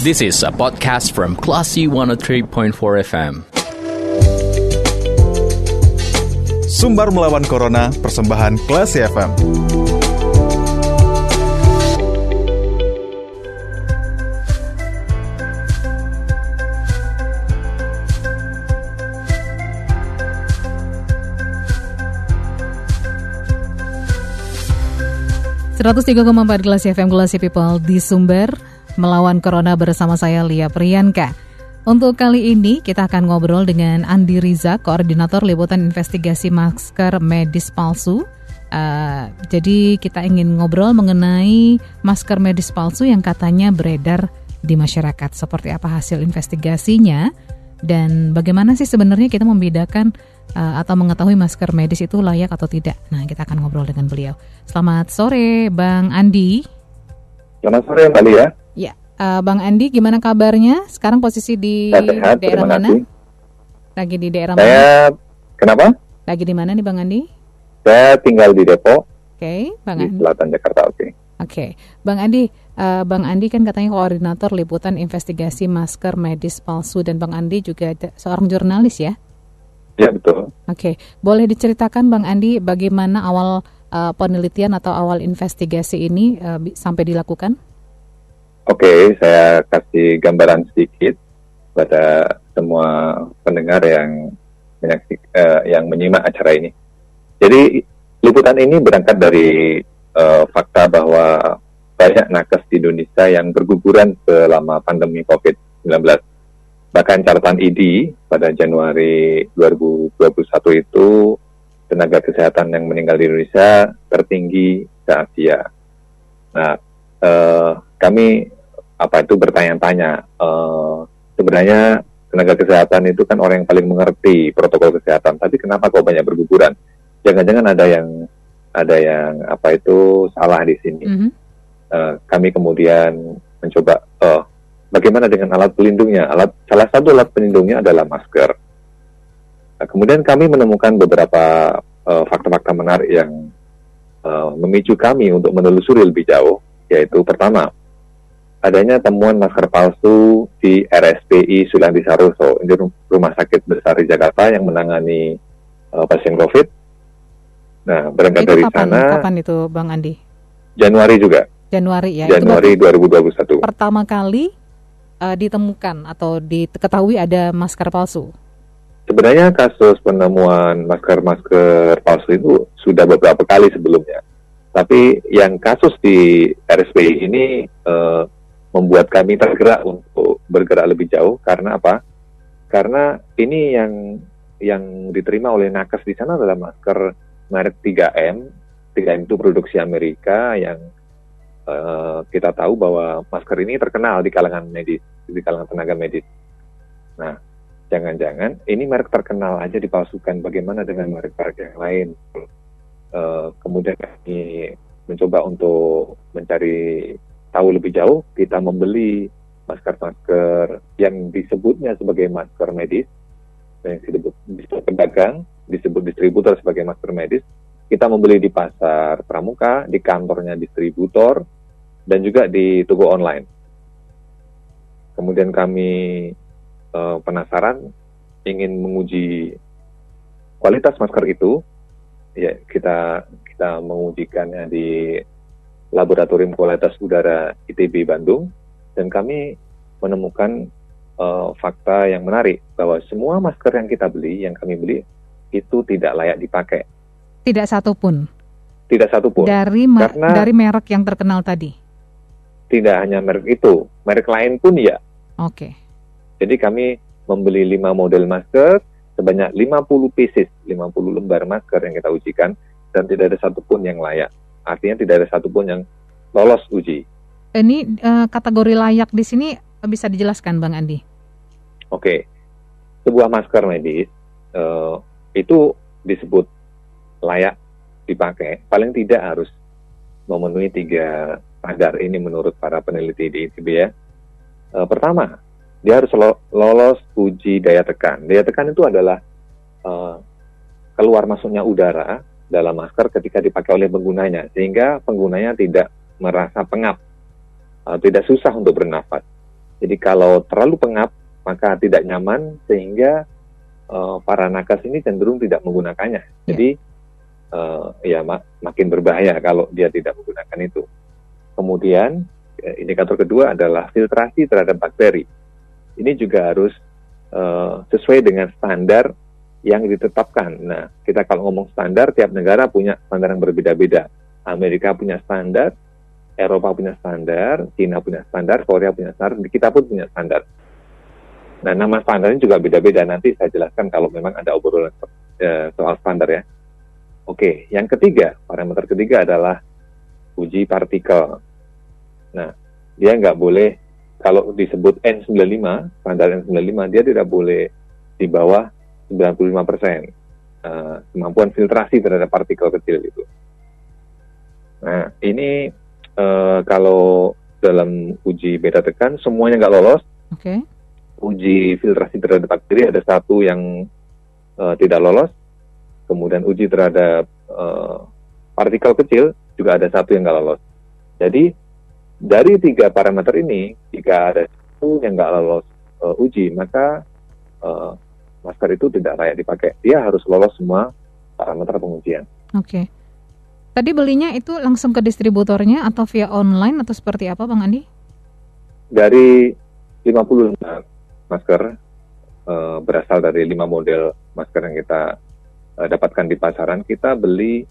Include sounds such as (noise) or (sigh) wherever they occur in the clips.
This is a podcast from Classy 103.4 FM. Sumbar melawan Corona, persembahan Classy FM. Seratus tiga empat Gelas FM Gelas People di Sumber melawan Corona bersama saya Lia Priyanka. Untuk kali ini kita akan ngobrol dengan Andi Riza, Koordinator Liputan Investigasi Masker Medis Palsu. Uh, jadi kita ingin ngobrol mengenai masker medis palsu yang katanya beredar di masyarakat. Seperti apa hasil investigasinya dan bagaimana sih sebenarnya kita membedakan uh, atau mengetahui masker medis itu layak atau tidak. Nah, kita akan ngobrol dengan beliau. Selamat sore, Bang Andi. Selamat sore, Mbak Lia. Uh, Bang Andi, gimana kabarnya? Sekarang posisi di sehat, daerah mana? Kasih. Lagi di daerah Saya, mana? kenapa? Lagi di mana nih, Bang Andi? Saya tinggal di Depok. Oke, okay, Bang di Andi. selatan Jakarta, oke. Okay. Oke, okay. Bang Andi, uh, Bang Andi kan katanya koordinator liputan investigasi masker medis palsu dan Bang Andi juga seorang jurnalis ya? Ya betul. Oke, okay. boleh diceritakan Bang Andi bagaimana awal uh, penelitian atau awal investigasi ini uh, sampai dilakukan? Oke, okay, saya kasih gambaran sedikit pada semua pendengar yang menyaksik, uh, yang menyimak acara ini. Jadi liputan ini berangkat dari uh, fakta bahwa banyak nakes di Indonesia yang berguguran selama pandemi COVID-19. Bahkan catatan ID pada Januari 2021 itu tenaga kesehatan yang meninggal di Indonesia tertinggi se Asia. Nah, uh, kami apa itu bertanya-tanya, uh, sebenarnya tenaga kesehatan itu kan orang yang paling mengerti protokol kesehatan, tapi kenapa kok banyak berguguran? Jangan-jangan ada yang ada yang apa itu salah di sini. Mm -hmm. uh, kami kemudian mencoba uh, bagaimana dengan alat pelindungnya. Alat salah satu alat pelindungnya adalah masker. Nah, kemudian kami menemukan beberapa fakta-fakta uh, menarik yang uh, memicu kami untuk menelusuri lebih jauh, yaitu pertama adanya temuan masker palsu di RSPI Sulianti Saroso, ini rumah sakit besar di Jakarta yang menangani uh, pasien COVID Nah, berangkat itu dari kapan, sana. Kapan itu, Bang Andi? Januari juga. Januari ya. Januari 2021. Pertama kali uh, ditemukan atau diketahui ada masker palsu. Sebenarnya kasus penemuan masker-masker palsu itu sudah beberapa kali sebelumnya. Tapi yang kasus di RSPI ini uh, membuat kami tergerak untuk bergerak lebih jauh karena apa? Karena ini yang yang diterima oleh nakes di sana adalah masker merek 3M. 3M itu produksi Amerika yang uh, kita tahu bahwa masker ini terkenal di kalangan medis, di kalangan tenaga medis. Nah, jangan-jangan ini merek terkenal aja dipalsukan. Bagaimana dengan merek-merek yang lain? Uh, kemudian kami mencoba untuk mencari tahu lebih jauh. Kita membeli masker-masker yang disebutnya sebagai masker medis, yang disebut, pedagang, disebut distributor sebagai masker medis, kita membeli di pasar pramuka, di kantornya distributor, dan juga di toko online. Kemudian kami uh, penasaran, ingin menguji kualitas masker itu, ya kita kita mengujikannya di Laboratorium Kualitas Udara ITB Bandung, dan kami menemukan uh, fakta yang menarik bahwa semua masker yang kita beli, yang kami beli, itu tidak layak dipakai. Tidak satu pun. Tidak satu pun. Dari Karena dari merek yang terkenal tadi. Tidak hanya merek itu, merek lain pun ya. Oke. Okay. Jadi kami membeli 5 model masker sebanyak 50 pieces, 50 lembar masker yang kita ujikan dan tidak ada satupun yang layak. Artinya tidak ada satupun yang lolos uji. Ini uh, kategori layak di sini bisa dijelaskan, Bang Andi? Oke, okay. sebuah masker medis uh, itu disebut layak dipakai, paling tidak harus memenuhi tiga standar ini menurut para peneliti di ITB ya. E, pertama, dia harus lo lolos uji daya tekan. Daya tekan itu adalah e, keluar masuknya udara dalam masker ketika dipakai oleh penggunanya, sehingga penggunanya tidak merasa pengap, e, tidak susah untuk bernafas. Jadi kalau terlalu pengap maka tidak nyaman sehingga uh, para nakes ini cenderung tidak menggunakannya. Ya. Jadi uh, ya mak makin berbahaya kalau dia tidak menggunakan itu. Kemudian eh, indikator kedua adalah filtrasi terhadap bakteri. Ini juga harus uh, sesuai dengan standar yang ditetapkan. Nah, kita kalau ngomong standar, tiap negara punya standar yang berbeda-beda. Amerika punya standar, Eropa punya standar, Cina punya standar, Korea punya standar, kita pun punya standar. Nah, nama standarnya juga beda-beda. Nanti saya jelaskan kalau memang ada obrolan eh, soal standar ya. Oke, yang ketiga, parameter ketiga adalah uji partikel. Nah, dia nggak boleh, kalau disebut N95, standar N95, dia tidak boleh di bawah 95 persen uh, kemampuan filtrasi terhadap partikel kecil itu. Nah, ini uh, kalau dalam uji beta tekan semuanya nggak lolos. Oke. Okay. Uji filtrasi terhadap bakteri ada satu yang uh, tidak lolos. Kemudian uji terhadap uh, partikel kecil juga ada satu yang nggak lolos. Jadi dari tiga parameter ini, jika ada satu yang nggak lolos uh, uji, maka uh, masker itu tidak layak dipakai. Dia harus lolos semua parameter pengujian. Oke. Okay. Tadi belinya itu langsung ke distributornya atau via online atau seperti apa Bang Andi? Dari 50 masker uh, berasal dari lima model masker yang kita uh, dapatkan di pasaran, kita beli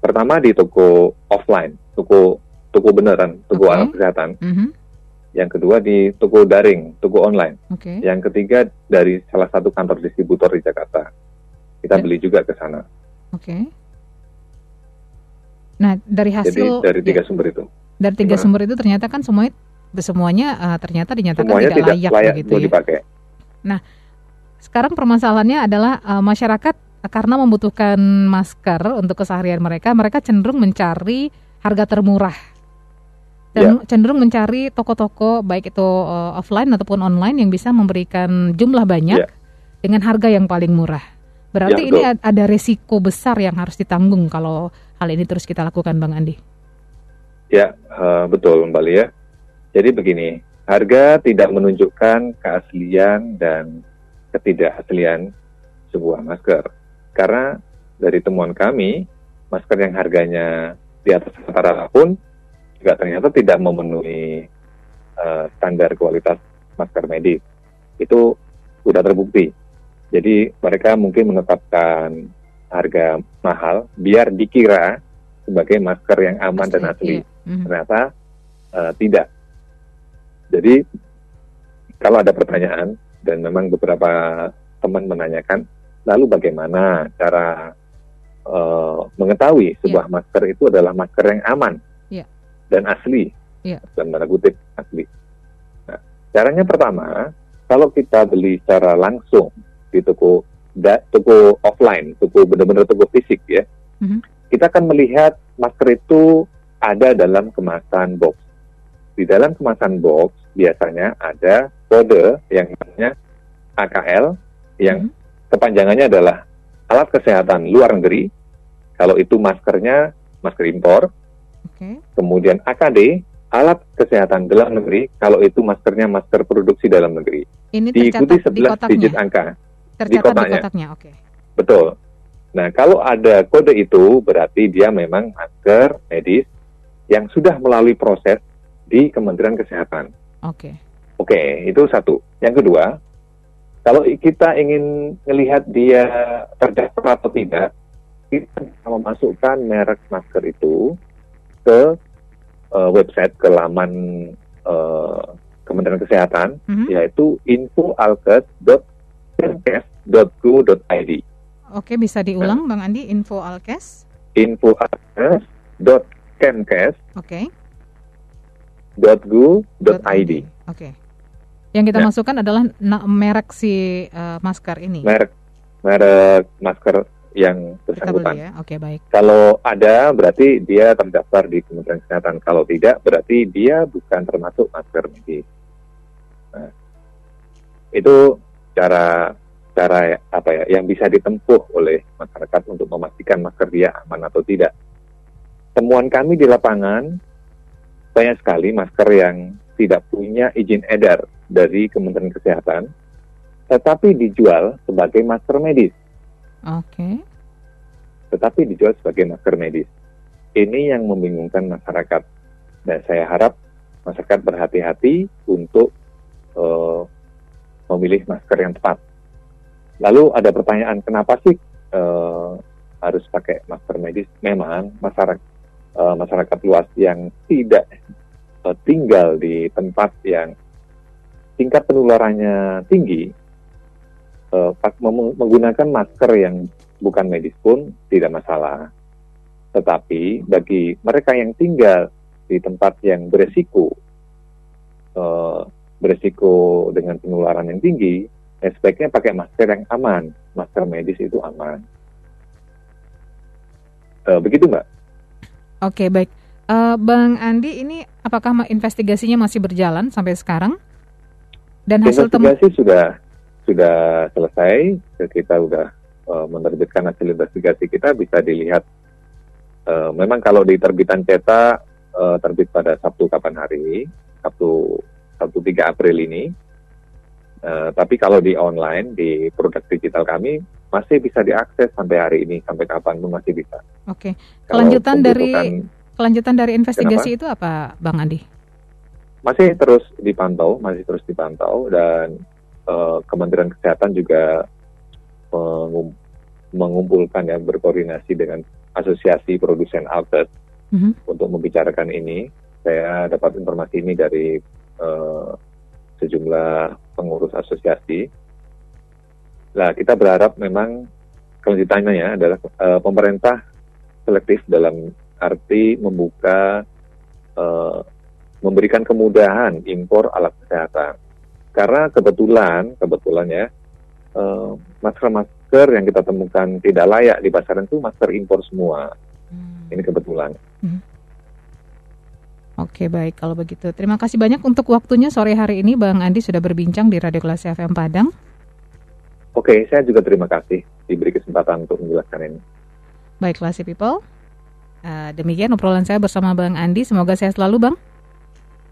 pertama di toko offline, toko toko beneran, toko okay. alat kesehatan. Mm -hmm. Yang kedua di toko daring, toko online. Okay. Yang ketiga dari salah satu kantor distributor di Jakarta. Kita beli juga ke sana. Oke. Okay. Nah, dari hasil Jadi dari tiga ya, sumber itu. Dari tiga Gimana? sumber itu ternyata kan semuanya semuanya uh, ternyata dinyatakan semuanya tidak, tidak layak, layak begitu ya. dipakai. Nah, sekarang permasalahannya adalah uh, masyarakat karena membutuhkan masker untuk keseharian mereka, mereka cenderung mencari harga termurah. Dan ya. cenderung mencari toko-toko baik itu uh, offline ataupun online yang bisa memberikan jumlah banyak ya. dengan harga yang paling murah. Berarti ya, ini ada resiko besar yang harus ditanggung kalau hal ini terus kita lakukan, Bang Andi. Ya, uh, betul Mbak Lia. Jadi begini, harga tidak menunjukkan keaslian dan ketidakaslian sebuah masker. Karena dari temuan kami, masker yang harganya di atas rata-rata pun juga ternyata tidak memenuhi uh, standar kualitas masker medis. Itu sudah terbukti. Jadi mereka mungkin menetapkan harga mahal biar dikira sebagai masker yang aman Asli, dan asli. Iya. Mm-hmm. Ternyata uh, tidak. Jadi kalau ada pertanyaan dan memang beberapa teman menanyakan, lalu bagaimana cara uh, mengetahui sebuah yeah. masker itu adalah masker yang aman. Dan asli, yeah. dan tanda kutip asli. Nah, caranya pertama, kalau kita beli secara langsung di toko da, toko offline, toko benar-benar toko fisik ya, mm-hmm. kita akan melihat masker itu ada dalam kemasan box. Di dalam kemasan box biasanya ada kode yang namanya AKL yang hmm. kepanjangannya adalah alat kesehatan luar negeri. Kalau itu maskernya masker impor. Okay. Kemudian AKD alat kesehatan dalam negeri. Kalau itu maskernya masker produksi dalam negeri. Ini Diikuti 11 di digit angka. Tercatat di kotaknya. Di kotaknya. Okay. Betul. Nah, kalau ada kode itu berarti dia memang masker medis yang sudah melalui proses di Kementerian Kesehatan. Oke. Okay. Oke, okay, itu satu. Yang kedua, kalau kita ingin melihat dia terdaftar atau tidak, kita memasukkan merek masker itu ke uh, website ke laman uh, Kementerian Kesehatan, mm-hmm. yaitu infoalkes.kemenkes.go.id. Oke, bisa diulang, nah. Bang Andi, infoalkes? infoalkes.kemenkes. Oke. .go.id. Oke. Okay. Yang kita ya. masukkan adalah merek si uh, masker ini. Merek merek masker yang bersangkutan. Ya? Oke, okay, baik. Kalau ada berarti dia terdaftar di Kementerian Kesehatan. Kalau tidak berarti dia bukan termasuk masker medis. Nah, itu cara cara apa ya yang bisa ditempuh oleh masyarakat untuk memastikan masker dia aman atau tidak. Temuan kami di lapangan banyak sekali masker yang tidak punya izin edar dari Kementerian Kesehatan, tetapi dijual sebagai masker medis. Oke. Tetapi dijual sebagai masker medis. Ini yang membingungkan masyarakat. Dan saya harap masyarakat berhati-hati untuk uh, memilih masker yang tepat. Lalu ada pertanyaan, kenapa sih uh, harus pakai masker medis? Memang masyarakat uh, masyarakat luas yang tidak uh, tinggal di tempat yang tingkat penularannya tinggi, uh, menggunakan masker yang bukan medis pun tidak masalah. Tetapi bagi mereka yang tinggal di tempat yang beresiko, uh, beresiko dengan penularan yang tinggi, ya sebaiknya pakai masker yang aman. Masker medis itu aman. Uh, begitu, Mbak? Oke, baik. Uh, Bang Andi, ini apakah investigasinya masih berjalan sampai sekarang? Dan hasil investigasi sudah sudah selesai. Kita sudah uh, menerbitkan hasil investigasi kita bisa dilihat. Uh, memang kalau di terbitan cetak uh, terbit pada Sabtu kapan hari, Sabtu Sabtu 3 April ini. Uh, tapi kalau di online di produk digital kami masih bisa diakses sampai hari ini sampai kapan pun masih bisa. Oke. Kelanjutan dari kelanjutan dari investigasi kenapa? itu apa, Bang Andi? Masih terus dipantau, masih terus dipantau dan uh, Kementerian Kesehatan juga mengum, mengumpulkan ya berkoordinasi dengan Asosiasi Produsen Alkes mm-hmm. untuk membicarakan ini. Saya dapat informasi ini dari uh, sejumlah pengurus asosiasi Nah, kita berharap memang kelanjutannya ya adalah uh, pemerintah selektif dalam arti membuka, uh, memberikan kemudahan impor alat kesehatan. Karena kebetulan, kebetulan ya, uh, masker-masker yang kita temukan tidak layak di pasaran itu masker impor semua. Hmm. Ini kebetulan. Hmm. Oke baik kalau begitu. Terima kasih banyak untuk waktunya sore hari ini Bang Andi sudah berbincang di Radio Kelas FM Padang. Oke, saya juga terima kasih diberi kesempatan untuk menjelaskan ini. Baiklah si people. Uh, demikian obrolan saya bersama Bang Andi. Semoga sehat selalu, Bang.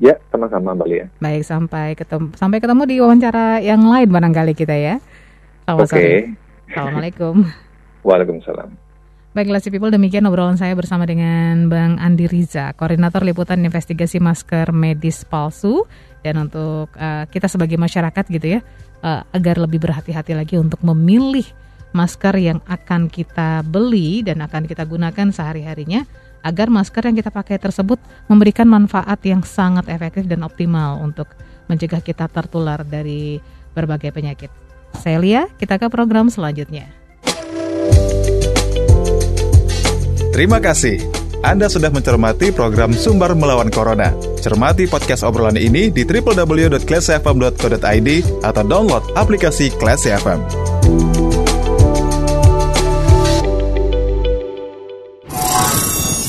Ya, sama-sama Mbak Lia. Baik, sampai ketemu sampai ketemu di wawancara yang lain barangkali kita ya. Oke. Okay. Assalamualaikum. (laughs) Waalaikumsalam. Baiklah si people, demikian obrolan saya bersama dengan Bang Andi Riza, Koordinator Liputan Investigasi Masker Medis Palsu. Dan untuk uh, kita sebagai masyarakat gitu ya, uh, agar lebih berhati-hati lagi untuk memilih masker yang akan kita beli dan akan kita gunakan sehari-harinya agar masker yang kita pakai tersebut memberikan manfaat yang sangat efektif dan optimal untuk mencegah kita tertular dari berbagai penyakit. Saya Lia, kita ke program selanjutnya. Terima kasih. Anda sudah mencermati program Sumber Melawan Corona. Cermati podcast obrolan ini di www.classfm.co.id atau download aplikasi Classy FM.